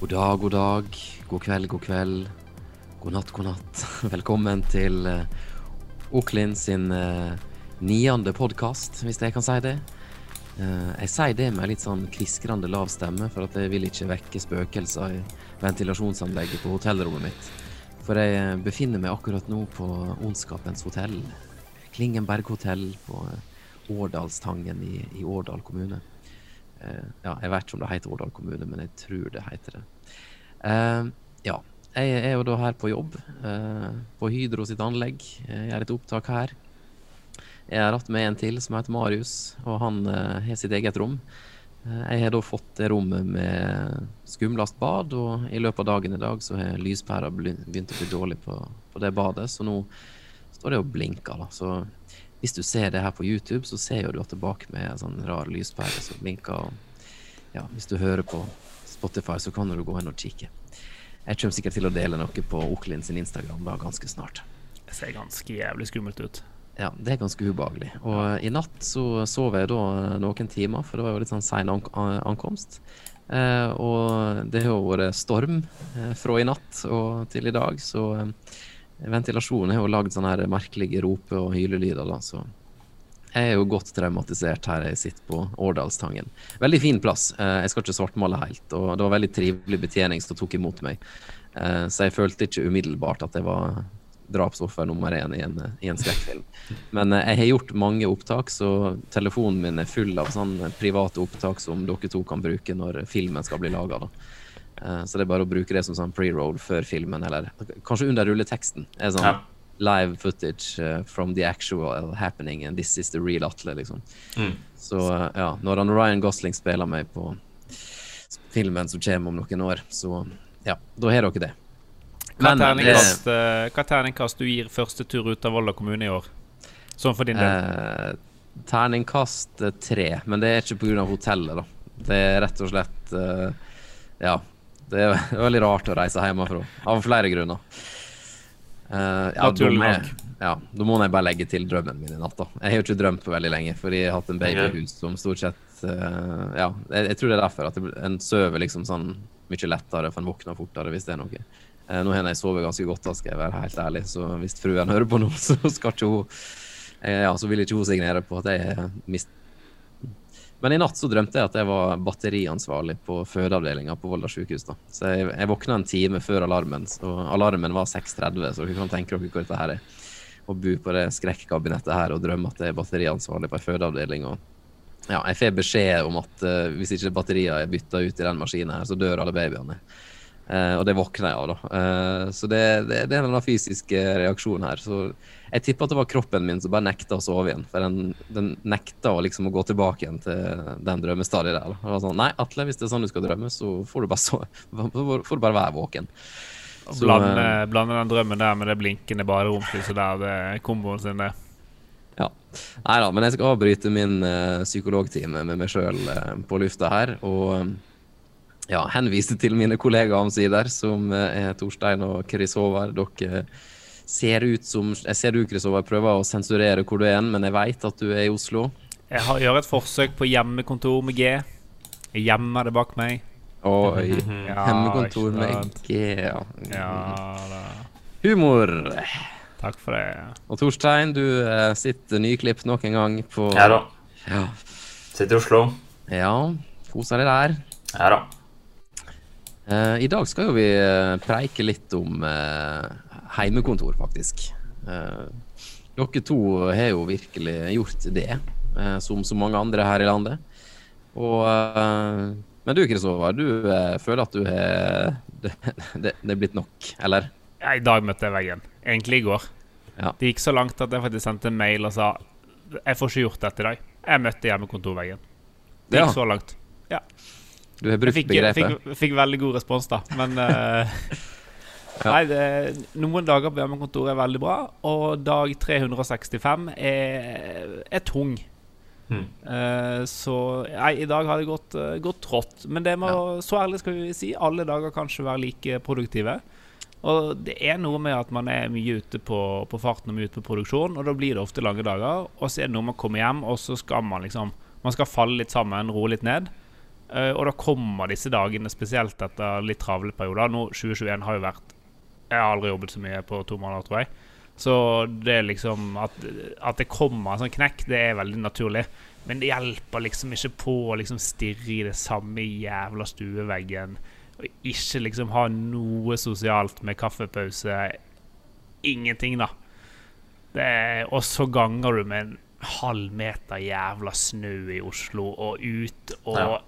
God dag, god dag. God kveld, god kveld. God natt, god natt. Velkommen til uh, Oklin sin uh, niende podkast, hvis jeg kan si det. Uh, jeg sier det med litt sånn kviskrende lav stemme, for at jeg vil ikke vekke spøkelser i ventilasjonsanlegget på hotellrommet mitt. For jeg befinner meg akkurat nå på Ondskapens hotell. Klingenberg hotell på Årdalstangen i, i Årdal kommune. Uh, ja, jeg vet ikke om det heter Årdal kommune, men jeg tror det heter det. Uh, ja, jeg er jo da her på jobb uh, på Hydro sitt anlegg. Jeg gjør et opptak her. Jeg har hatt med en til som heter Marius, og han har sitt eget rom. jeg har da fått det rommet med skumlast bad, og i løpet av dagen i dag så har lyspæra begynt å bli dårlig på, på det badet, så nå står det og blinker. da, så hvis du ser det her på YouTube, så ser jo du tilbake med en sånn rar lyspære som blinker. Og ja, hvis du hører på Spotify, så kan du gå inn og kikke. Jeg kommer sikkert til å dele noe på Oklin sin Instagram da ganske snart. Det ser ganske jævlig skummelt ut. Ja, det er ganske ubehagelig. Og i natt så sov jeg da noen timer, for det var jo litt sånn sein ankomst. Eh, og det har jo vært storm eh, fra i natt og til i dag, så eh, Ventilasjonen har jo lagd sånne her merkelige rope- og hylelyder, da, så jeg er jo godt traumatisert her jeg sitter på Årdalstangen. Veldig fin plass. Eh, jeg skal ikke svartmale helt, og det var veldig trivelig betjening som tok imot meg. Eh, så jeg følte ikke umiddelbart at jeg var drapsoffer nummer én i en, i en skrekkfilm. Men eh, jeg har gjort mange opptak, så telefonen min er full av sånne private opptak som dere to kan bruke når filmen skal bli laga. Uh, så det er bare å bruke det som sånn pre-roll før filmen, eller kanskje under rulleteksten. Er sånn ja. live footage uh, from the actual happening, and this is the real Atle, liksom. Mm. Så uh, ja, når han Ryan Gosling spiller meg på filmen som kommer om noen år, så ja, da har dere det. Terningkast, hva terningkast du gir første tur ut av Volda kommune i år? Sånn for din del? terningkast tre, men det er ikke pga. hotellet, da. Det er rett og slett Ja, det er veldig rart å reise hjemmefra, av flere grunner. Uh, ja, Naturlig ja, da må jeg bare legge til drømmen min i natt. da Jeg har jo ikke drømt på veldig lenge, fordi jeg har hatt en babyhus som stort sett uh, Ja, jeg, jeg, tror det er derfor at en sover liksom sånn mye lettere, for en våkner fortere hvis det er noe. Uh, nå har jeg sovet ganske godt, da skal jeg være helt ærlig, så hvis fruen hører på nå, så skal ikke hun Ja, så vil ikke hun signere på at jeg mist, men i natt så drømte jeg at jeg var batteriansvarlig på fødeavdelinga på Volda sykehus. da. Så jeg, jeg våkna en time før alarmen, og alarmen var 6.30, så dere kan tenke dere hvor dette her er. Å bo på det skrekkabinettet her og drømme at jeg er batteriansvarlig på ei fødeavdeling. og ja, Jeg får beskjed om at uh, hvis ikke batteriene er bytta ut i den maskinen, her, så dør alle babyene. Uh, og det våkner jeg av, da. Uh, så det, det, det er en fysisk reaksjon her. Så jeg tipper at det var kroppen min som bare nekta å sove igjen. For den, den nekta liksom å gå tilbake igjen til den drømmestadiet der. Det var sånn, Nei, Atle, hvis det er sånn du skal drømme, så får du bare, så, får du bare være våken. Så, blande, blande, den drømmen der med det blinkende baderomslyset der, det er komboen sin, det. Ja. Nei da, men jeg skal avbryte min uh, psykologtime med meg sjøl uh, eh, på lufta her. Og ja, henvise til mine kollegaer omsider, som er Torstein og Chris Håvard. Dere ser ut som Jeg ser du, Chris Håvard, prøver å sensurere hvor du er, men jeg veit at du er i Oslo. Jeg har, gjør et forsøk på hjemmekontor med G. Jeg gjemmer det bak meg. Oi. Ja, hjemmekontor med G, ja. ja Humor. Takk for det. Og Torstein, du uh, sitter nyklipt nok en gang på Ja da. Ja. Sitter i Oslo. Ja. Koser deg der. Ja da. Uh, I dag skal jo vi uh, preike litt om heimekontor, faktisk. Dere to har jo virkelig gjort det, som så mange andre her i landet. Og, men du Kristoffer, du føler at du har det, det, det, er blitt nok, eller? Ja, I dag møtte jeg veggen. Egentlig i går. Ja. Det gikk så langt at jeg faktisk sendte en mail og sa jeg får ikke gjort dette i dag. Jeg møtte hjemmekontorveggen. Det gikk ja. så langt. Ja. Du har brukt begrepet? Jeg fikk, fikk, veldig god respons, da. Men Ja. Nei, det, Noen dager på hjemmekontoret er veldig bra, og dag 365 er, er tung. Mm. Uh, så nei, i dag har det gått, uh, gått trått. Men det må, ja. så ærlig skal vi si, alle dager kan ikke være like produktive. Og det er noe med at man er mye ute på, på farten og mye ute på produksjon, og da blir det ofte lange dager. Og så er det noe med å komme hjem, og så skal man liksom Man skal falle litt sammen, roe litt ned. Uh, og da kommer disse dagene, spesielt etter litt travle perioder. Nå 2021 har jo vært Jeg har aldri jobbet så mye på to måneder, tror jeg. Så det er liksom at, at, det kommer en sånn knekk, det er veldig naturlig. Men det hjelper liksom ikke på å liksom stirre i det samme jævla stueveggen. Og ikke liksom ha noe sosialt med kaffepause. Ingenting, da. og så ganger du med en halv meter jævla snø i Oslo, og ut og ja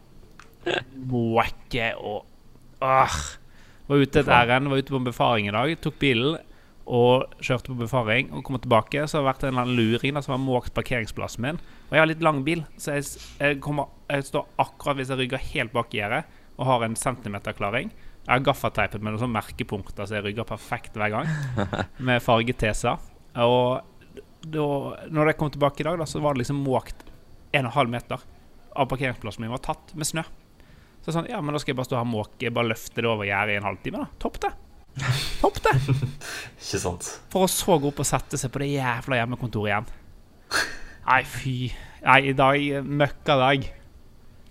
måke og Åh. Var ute et ærend, var ute på en befaring i dag. Tok bilen og kjørte på befaring. Og kom tilbake, så har det vært en eller annen luring som har måkt parkeringsplassen min. Og jeg har litt lang bil, så jeg, jeg, kommer, jeg står akkurat hvis jeg rygger helt bak gjerdet og har en centimeterklaring. Jeg har gaffateipet med noen sånne merkepunkter så jeg rygger perfekt hver gang. Med fargeteser. Og da når jeg kom tilbake i dag, da, så var det liksom måkt 1,5 meter av parkeringsplassen min var tatt med snø. Så sånn, ja, men da skal jeg bare stå her og måke, bare løfte det over gjerdet i en halvtime, da. Topp det. Topp det. Ikke sant. For å så gå opp og sette seg på det jævla hjemmekontoret igjen. Nei, fy. Nei, i dag møkka dag.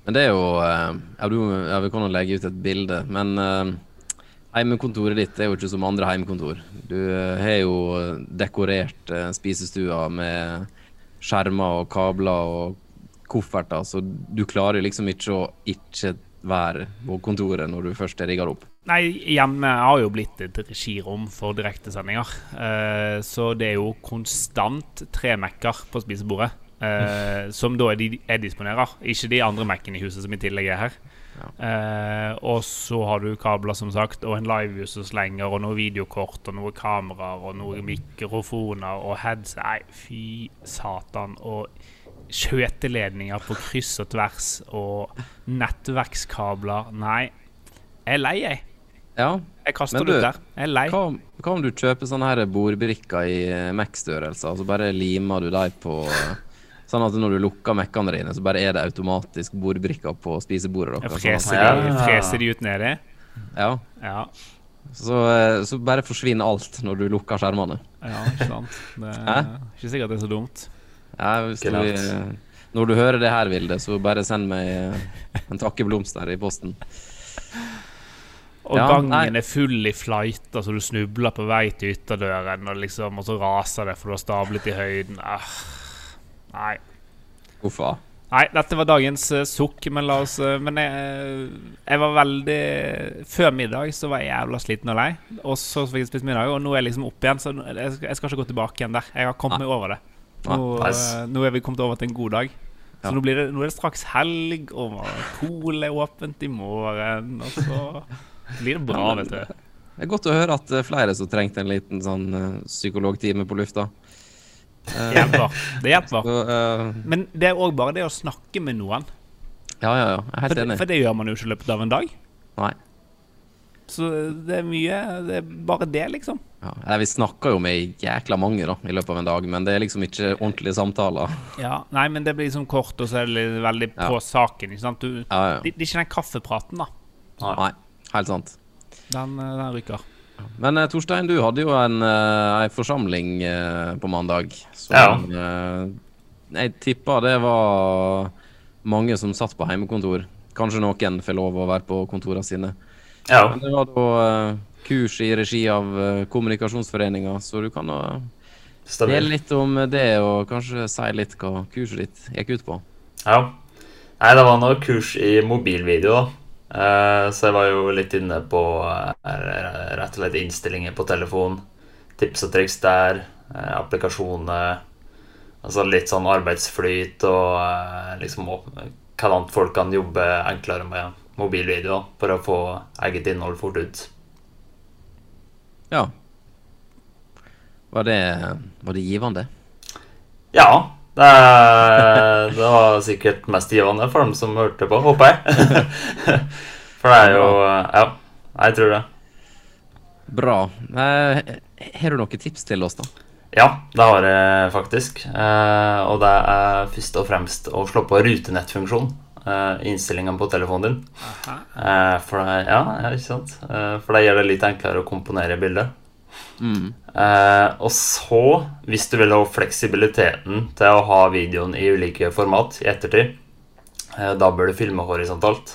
Men det er jo eh, Ja, du, ja vi kan jo legge ut et bilde, men uh, Heimekontoret ditt er jo ikke som andre heimekontor. Du uh, har jo dekorert uh, spisestua med skjermer og kabler og kofferter, så du klarer liksom ikke å ikke være på kontoret når du først er rigga opp? Nei, hjemme har jo blitt et regirom for direktesendinger. Uh, så det er jo konstant tre Mac-er på spisebordet. Uh, som da de jeg disponerer. Ikke de andre Mac-ene i huset som i tillegg er her. Ja. Uh, og så har du kabler, som sagt, og en livehus som slenger, og noe videokort, og noe kameraer, og noen mikrofoner og heads. Nei, fy satan. Og skjøteledninger på kryss og tvers og nettverkskabler. Nei, jeg er lei, jeg. Ja, jeg kaster det ut der. Jeg er lei. Hva, hva, om du kjøper sånne her bordbrikker i eh, Mac-størrelse, og så bare limer du dem på Sånn at når du lukker Mac-ene dine, så bare er det automatisk bordbrikker på spisebordet deres. Freser, sånn de, freser de ut nedi? Ja. ja. Så, eh, så, bare forsvinner alt når du lukker skjermene. Ja, ikke sant. Det er ikke sikkert det er så dumt. Ja, hvis du, når du hører det her, Vilde, så bare send meg eh, en takkeblomst der i posten. Og ja, gangen nei. er full i flighter, så altså du snubler på vei til ytterdøren, og, liksom, og så raser det for du har stablet i høyden. Ah, nei. Hvorfor? Nei, dette var dagens uh, sukk, men la oss uh, Men jeg, jeg, var veldig Før middag så var jeg jævla sliten og lei. Og så fikk jeg spist middag, og nå er jeg liksom opp igjen, så jeg skal, jeg skal ikke gå tilbake igjen der. Jeg har kommet meg over det. Nå, nice. nå, er vi kommet over til en god dag. Så ja. nå, blir det, nå, er det straks helg, og polet er åpent i morgen. Og så blir det bra, vet du. Det er godt å høre at flere som trengte en liten sånn uh, psykologtime på lufta. Det hjelper. Det hjelper. Så, uh, Men det er òg bare det å snakke med noen. Ja, ja, ja. Jeg er helt for, enig. For det gjør man jo ikke i løpet av en dag. Nei. Så det er mye Det er bare det, liksom. Ja, vi snakker jo med jækla mange da, i løpet av en dag, men det er liksom ikke ordentlige samtaler. Ja, Nei, men det blir liksom kort, og så er det veldig på ja. saken. ikke sant? Du, ja, ja. Det, er ikke den kaffepraten, da. Nei, helt sant. Den, eh, den ryker. Men uh, Torstein, du hadde jo en, en forsamling uh, på mandag. Så ja. jeg tippa det var mange som satt på heimekontor. Kanskje noen får lov å være på kontorene sine. Ja. Men det var da kurs i regi av uh, Kommunikasjonsforeninga, så du kan uh, dele litt om det, og kanskje si litt hva kurset ditt gikk ut på. Ja. Nei, det var noe kurs i mobilvideo, da. Uh, så jeg var jo litt inne på rett og slett innstillinger på telefon. Tips og triks der. Applikasjoner. Altså litt sånn arbeidsflyt og liksom hvordan folk kan jobbe enklere med mobilvideo for å få eget innhold fort ut. Ja. Var det, var det givende? Ja. Det, det, var sikkert mest givende for dem som hørte på, håper jeg. For det er jo Ja, jeg tror det. Bra. Eh, har du noen tips til oss, da? Ja, det har jeg faktisk. Eh, og det er først og fremst å slå på rutenettfunksjon uh, innstillingene på telefonen din. Uh, for, det, ja, ja, ikke sant? Uh, for det gjør det litt enklere å komponere bildet. Mm. og så, hvis du vil ha fleksibiliteten til å ha videoen i ulike format i ettertid, Da bør du filme horisontalt.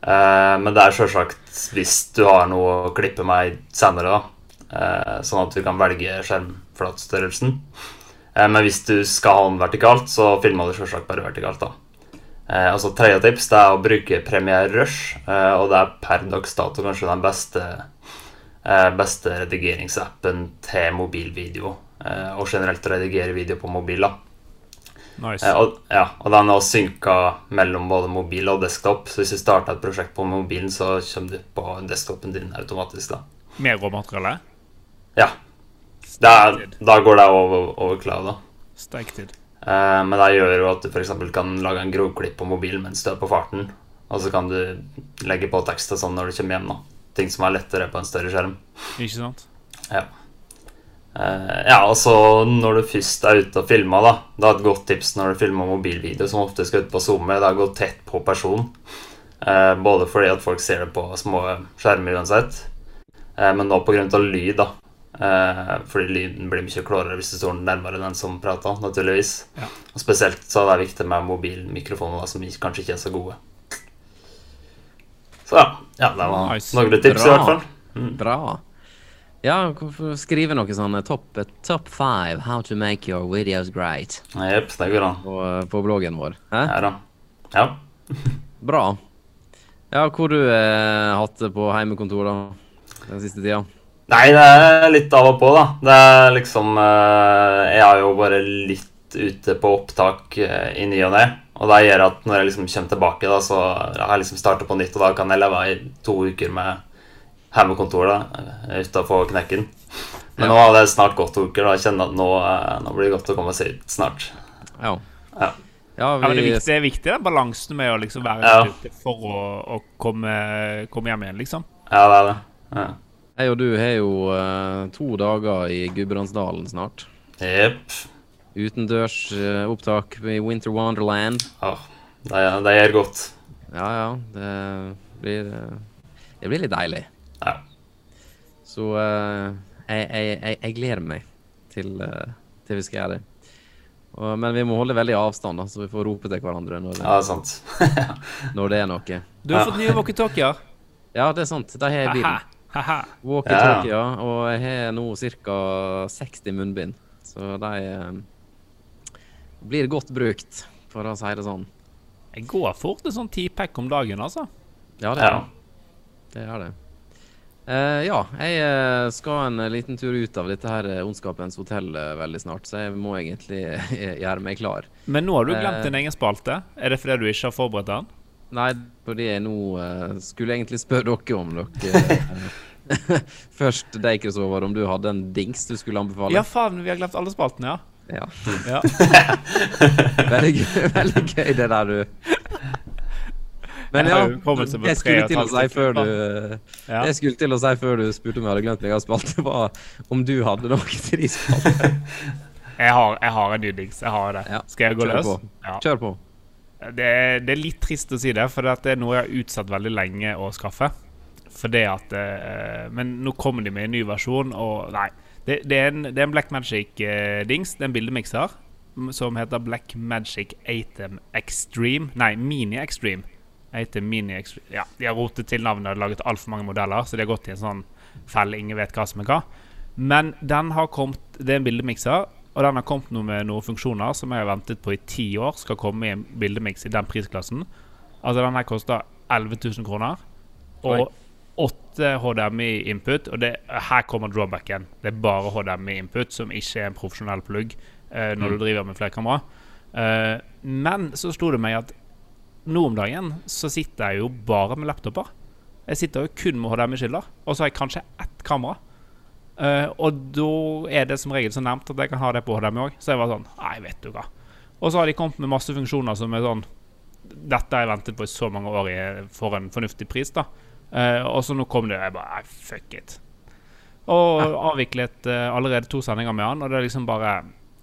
Men det er sjølsagt hvis du har noe å klippe med senere, da. Sånn at du kan velge skjermflatstørrelsen. Men hvis du skal ha den vertikalt, så filmer du sjølsagt bare vertikalt, da. Eh, altså Tredje tips det er å bruke Premiere Rush, eh, og det er per dags dato kanskje den beste, eh, beste redigeringsappen til mobilvideo. Eh, og generelt å redigere video på mobil. da Nice. Eh, og, ja, og den er synka mellom både mobil og desktop. Så hvis du starter et prosjekt på mobilen, så kommer du på desktopen din automatisk. da Med råmateriale? Ja. Er, da går det over, over cloud. da Steiktid. Eh, men det gjør jo at du f.eks. kan lage en grovklipp på mobilen mens du er på farten. Og så kan du legge på tekst og sånn når du kommer hjem. da Ting som er lettere på en større skjerm. Ikke sant? Ja. Uh, ja, og så når du først er ute og filmer, da Det er et godt tips når du filmer mobilvideo, som ofte skal ut på Zoom, det er å gå tett på personen. Uh, både fordi at folk ser det på små skjermer uansett, men nå pga. lyd, da. Eh, fordi lyden blir mye klarere hvis du står nærmere den som prater, naturligvis. Ja. Og spesielt så er det viktig med mobilmikrofoner som kanskje ikke er så gode. Så ja, ja det var Nice. noen tips, Bra. i hvert fall. Mm. Bra. Ja, skrive noe sånn eh, top, eh, top five how to make your videos great Jepp, det går an. på, på bloggen vår? Hæ? Ja da. Ja. Bra. Ja, hvor du eh, hatt det på heimekontor da, den siste tida? Nei, det er litt av og på, da. Det er liksom eh, Jeg er jo bare litt ute på opptak eh, i ny og ne. Og det gjør at når jeg liksom kommer tilbake, da, så har jeg liksom starta på nytt, og da kan jeg leve i to uker med hjemmekontor eh, få knekken. Men Ja. nå har det snart gått to uker, da. Jeg kjenner at nå, nå blir det godt å komme seg ut snart. Ja. Ja. Ja, Ja, men det, er viktig, det er viktig den balansen med å liksom være Ja. ute for å, å komme, komme hjem igjen, liksom. Ja, det er det. Ja. Jeg og du har jo uh, to dager i Gudbrandsdalen snart. Jepp. Utendørs uh, opptak i Winter Wonderland. Ja, det, det gjør godt. Ja, ja. Det blir, eh, det blir litt deilig. Ja. Så uh, jeg, jeg, jeg, jeg gleder meg til, eh, til vi skal gjøre det. Og, men vi må holde veldig avstand, da, så vi får rope til hverandre når, ja, det er sant. når det er noe. Du har fått nye walkietalkier. Ja, det er sant. De har jeg i bilen. Walkietalkie, ja. Og jeg har nå ca. 60 munnbind. Så de eh, blir godt brukt, for å si det sånn. Jeg går fort en sånn tipack om dagen, altså. Ja, det er Ja. det. Det er det. Uh, ja, jeg eh, skal en liten tur ut av dette her Ondskapens hotell veldig snart, så jeg må egentlig gjøre meg klar. Men nå har du glemt din egen spalte. Er det fordi du ikke har forberedt den? Nei, fordi jeg nå eh, skulle egentlig spørre dere om dere eh, Først deg, Kristoffer, om du hadde en dings du skulle anbefale? Ja, faen, vi har glemt alle spaltene, ja. Ja. ja. Veldig, gøy, veldig gøy det der, du. Men ja, jeg skulle til å si før du eh. Jeg skulle til å si før du spurte om jeg hadde glemt meg av spalte, var om du hadde noe til de spaltene. Jeg har, jeg har en ny dings. Jeg har det. Skal jeg gå kjør løs? på. Kjør på. Det, det er litt trist å si det, for det er noe jeg har utsatt veldig lenge å skaffe. For det at eh, Men nå kommer de med en ny versjon, og nei. Det, det, er, en, det er en Black Magic-dings. det er en bildemikser som heter Black Magic Atem Extreme. Nei, Mini Extreme. Atem Mini Extreme. Ja, de har rotet til navnet og laget altfor mange modeller, så de har gått i en sånn felle ingen vet hva som er hva. Men den har kommet Det er en bildemikser, og den har kommet noe med noen funksjoner som jeg har ventet på i ti år skal komme i en bildemiks i den prisklassen. Altså Den her koster 11 000 kroner. Oi. Og 8 HDMI-input. Og det, her kommer drawbacken. Det er bare HDMI-input, som ikke er en profesjonell plugg eh, når du driver med flerkamera. Eh, men så slo det meg at nå om dagen så sitter jeg jo bare med laptoper. Jeg sitter jo kun med HDMI-skiller, og så har jeg kanskje ett kamera. Eh, og da er det som regel så nærmt at jeg kan ha det på HDMI òg. Så jeg var sånn Nei, vet du hva. Og så har de kommet med masse funksjoner som er sånn Dette har jeg ventet på i så mange år i, for en fornuftig pris, da. Uh, og så nå kom det, og jeg bare Nei, fuck it. Og avviklet uh, allerede to sendinger med han, og det er liksom bare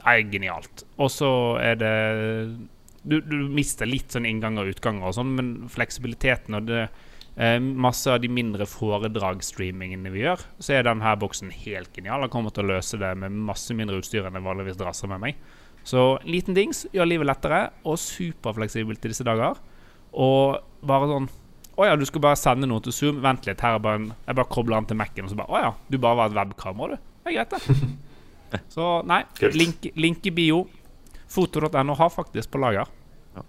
Nei, genialt. Og så er det du, du mister litt sånn innganger og utganger og sånn, men fleksibiliteten og det eh, Masse av de mindre foredragsstreamingene vi gjør, så er denne boksen helt genial. Han kommer til å løse det med masse mindre utstyr enn jeg vanligvis drasser med meg. Så liten dings gjør livet lettere, og superfleksibelt i disse dager. Og bare sånn Å ja, du skal bare sende noe til Zoom. Vent litt, her er bare en Jeg bare kobler den til Mac-en, og så bare Å ja, du bare var et webkamera, du. Det er greit, det. Så nei, link, link i bio. Foto.no har faktisk på lager. Ja.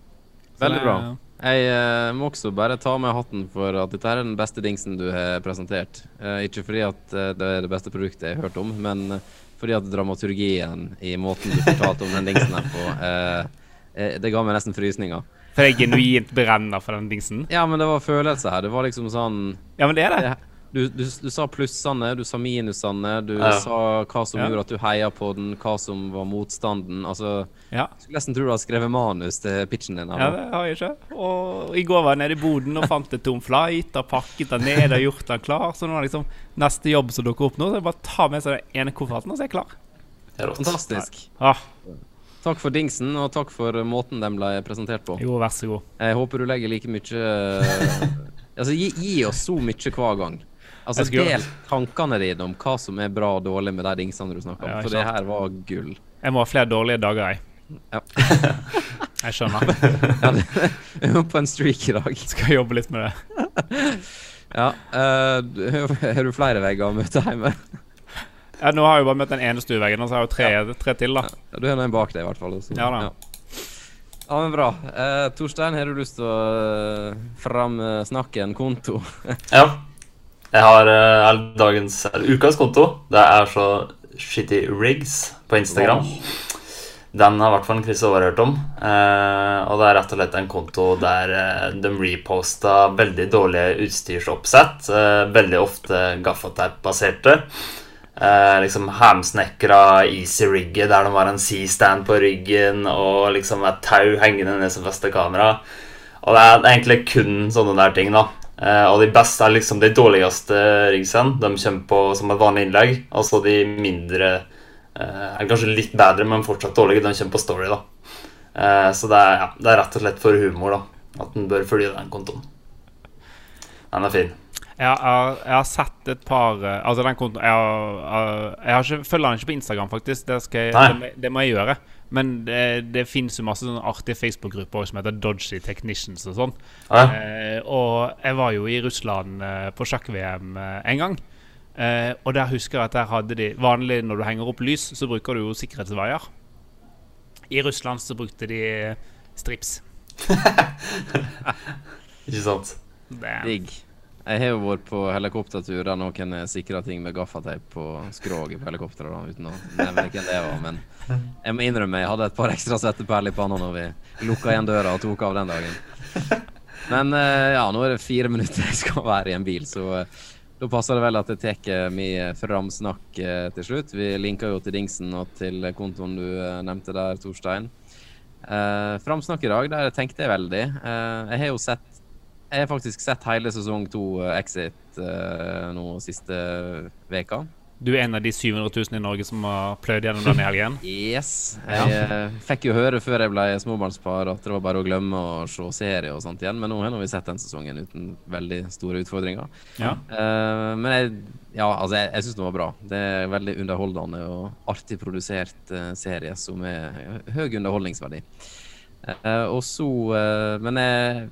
Veldig bra. Jeg eh, må også bare ta med hatten for at dette er den beste dingsen du har presentert. Eh, ikke fordi at eh, det er det beste produktet jeg har hørt om, men eh, fordi at dramaturgien i måten du fortalte om den dingsen her på, eh, eh, det ga meg nesten frysninger. For jeg genuint brenner for den dingsen. Ja, men det var følelser her. Det var liksom sånn Ja, men det er det. det, du, du, du sa plussene, du sa minusene, du Ja. sa hva som Ja. gjorde at du heia på den, hva som var motstanden. Altså, Ja. skulle nesten tro du hadde skrevet manus til pitchen din. her Ja, det har jeg ikke. Og i går var jeg nede i boden og fant et tom flight og pakket den ned og gjort den klar. Så nå er liksom neste jobb som dukker opp nå, så jeg bare tar med seg den ene kofferten, og så er jeg klar. Er. Fantastisk. Ja. Takk for dingsen, og takk for måten den ble presentert på. jo, vær så god. Jeg håper du legger like mye Altså, gi, gi oss så mye hver gang. Altså, skulle... Del tankene dine om hva som er bra og dårlig med de dingsene du snakker om. Ja, for det her var gull. Jeg må ha flere dårlige dager, jeg. Ja. Jeg skjønner. Ja, det- Vi er på en streak i dag. Skal jobbe litt med det. Ja. eh, du- Har du flere vegger å møte hjemme? Ja, nå har jeg jo bare møtt den ene stueveggen, og så har jeg jo tre, tre til, da. Ja, Du har en bak deg, i hvert fall. Også. Ja da. Ja. ja, men bra. Eh, Torstein, har du lyst til å uh, framsnakke en konto? Ja. Jeg har uh, dagens ukas konto. Det er så Shitty Rigs på Instagram. Den har i hvert fall Chris Håvard hørt om. Uh, og det er rett og slett en konto der uh, de reposta veldig dårlige utstyrsoppsett. Uh, veldig ofte gaffateip-baserte. Eh, liksom hamsnekra easy-rigget der de har en C-stand på ryggen og liksom et tau hengende ned som fester kamera. Og det er egentlig kun sånne der ting, da. Eh, og de beste er liksom de dårligste rigsene. De kommer på som et vanlig innlegg. Altså de mindre uh, er kanskje litt bedre, men fortsatt dårlige. De kommer på story, da. Uh, så det er, ja, det er rett og slett for humor, da. At en bør følge den kontoen. Den er fin. Jeg har, jeg har sett et par eh, Altså, den kontoen Jeg, har, jeg har ikke, følger den ikke på Instagram, faktisk. Det, jeg, det, det må jeg gjøre. Men det, det fins jo masse sånne artige Facebook-grupper som heter Dodgy Technicians og sånn. Ja, Eh, og jeg var jo i Russland eh, på sjakk-VM eh, en gang. Eh, og der husker jeg at der hadde de Vanlig når du henger opp lys, så bruker du jo sikkerhetsvaier. I Russland så brukte de strips. ikke sant? Det, Digg. Jeg har jo vært på helikoptertur der noen sikra ting med gaffateip på skroget på helikopteret, uten å nevne hvem det var. Men jeg må innrømme jeg hadde et par ekstra svetteperler i panna når vi lukka igjen døra og tok av den dagen. Men eh, ja, nå er det fire minutter jeg skal være i en bil, så eh, da passer det vel at jeg tar min framsnakk eh, til slutt. Vi linker jo til dingsen og til kontoen du eh, nevnte der, Torstein. Uh, framsnakk i dag, der tenkte jeg veldig. Eh, jeg har jo sett jeg har faktisk sett hele sesong to eh, Exit uh, nå siste veka. du er en av de 700 000 i Norge som har pløyd gjennom den i helgen. Yes. Jeg ja. fikk jo høre før jeg ble småbarnspar at det var bare å glemme å se serie og sånt igjen, men nå har vi sett den sesongen uten veldig store utfordringer. Ja. Uh, men jeg, ja, altså jeg, jeg syns den var bra. Det er veldig underholdende og artig produsert uh, serie som er høy underholdningsverdi. Uh, og så eh, Men jeg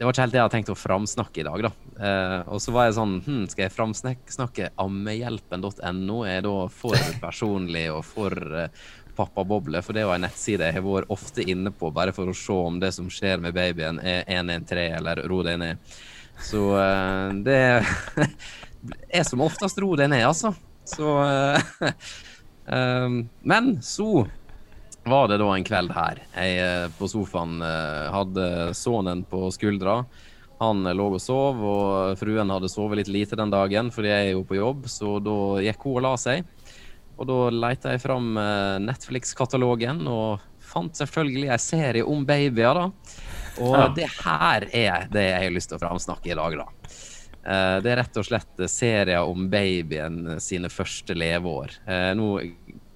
det var ikke helt det jeg hadde tenkt å framsnakke i dag, da. Eh, og så var jeg sånn hm, Skal jeg framsnakke ammehjelpen.no? Er jeg da for personlig og for uh, pappaboble? For det er jo en nettside jeg har vært ofte inne på bare for å se om det som skjer med babyen, er 113 eller ro deg ned. Så eh, det er som oftest ro deg ned, altså. Så eh, um, Men så var det da en kveld her. Jeg eh, på sofaen eh, hadde sønnen på skuldra. Han eh, lå og sov, og fruen hadde sovet litt lite den dagen fordi jeg er jo på jobb, så da gikk hun og la seg. Og da leita jeg fram Netflix-katalogen og fant selvfølgelig en serie om babyer, da. Og Ja. det her er det jeg har lyst til å framsnakke i dag, da. Det er rett og slett serier om babyen sine første leveår. Nå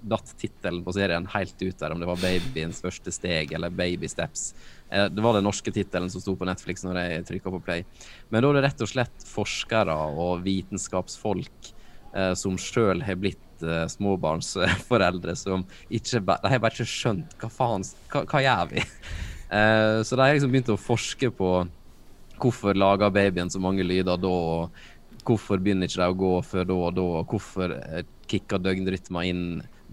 datt tittelen på serien helt ut der, om det var 'Babyens første steg' eller 'Baby Steps'. Eh, det var den norske tittelen som sto på Netflix når jeg trykka på play. Men da er det rett og slett forskere og vitenskapsfolk eh, som sjøl har blitt eh, småbarnsforeldre, som ikke De har bare ikke skjønt hva faen Hva, hva gjør vi? eh, så de har liksom begynt å forske på hvorfor lager babyen så mange lyder da, og hvorfor begynner ikke de å gå før da og da, og hvorfor kicker døgnrytma inn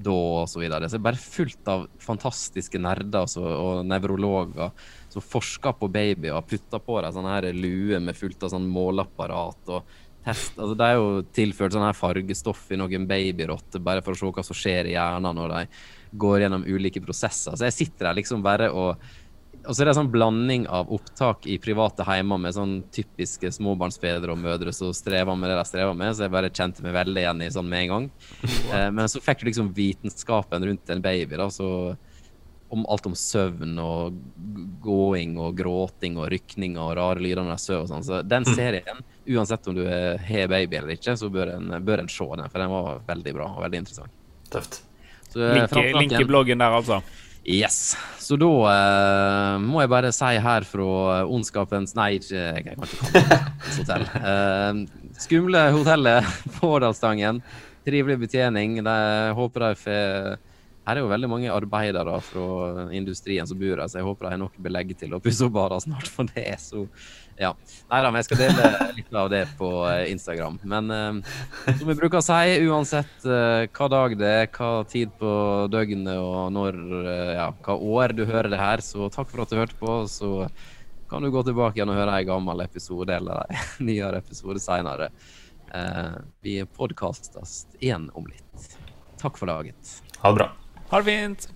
da, og så. Så det er bare fullt av fantastiske nerder så, og nevrologer som forsker på babyer og putter på dem sånne her luer med fullt av sånn måleapparat og test. Altså, det er jo tilført sånn her fargestoff i noen babyrotter bare for å se hva som skjer i hjernen når de går gjennom ulike prosesser. Så jeg sitter der liksom bare og og så er det en sånn blanding av opptak i private heimer med sånn typiske småbarnsfedre og -mødre som strever med det de strever med, så jeg bare kjente meg veldig igjen i sånn med en gang. Eh, men så fikk du liksom vitenskapen rundt en baby, da, så om alt om søvn og gåing og gråting og rykninger og rare lyder når de sover og sånn. Så den mm. serien, uansett om du har baby eller ikke, så bør en, bør en se den, for den var veldig bra og veldig interessant. Tøft. Linke, linke bloggen der, altså. Yes. Så da uh, må jeg bare si her fra ondskapens Nei, ikke jeg kan ikke hotell. Uh, skumle hotellet på Årdalstangen. Trivelig betjening. De håper de får Her er jo veldig mange arbeidere fra industrien som bor her, så jeg håper de har nok belegg til å pusse opp barer snart. For det er så ja. Nei da, men jeg skal dele litt av det på eh, Instagram. Men uh, som vi bruker å si, uansett uh, hva dag det er, hva tid på døgnet og når, uh, ja, hva år du hører det her, så takk for at du hørte på. Så kan du gå tilbake igjen og høre en gammel episode eller en nyere episode seinere. vi podkastes igjen om litt. Takk for dagen. Ha det bra. Ha det fint.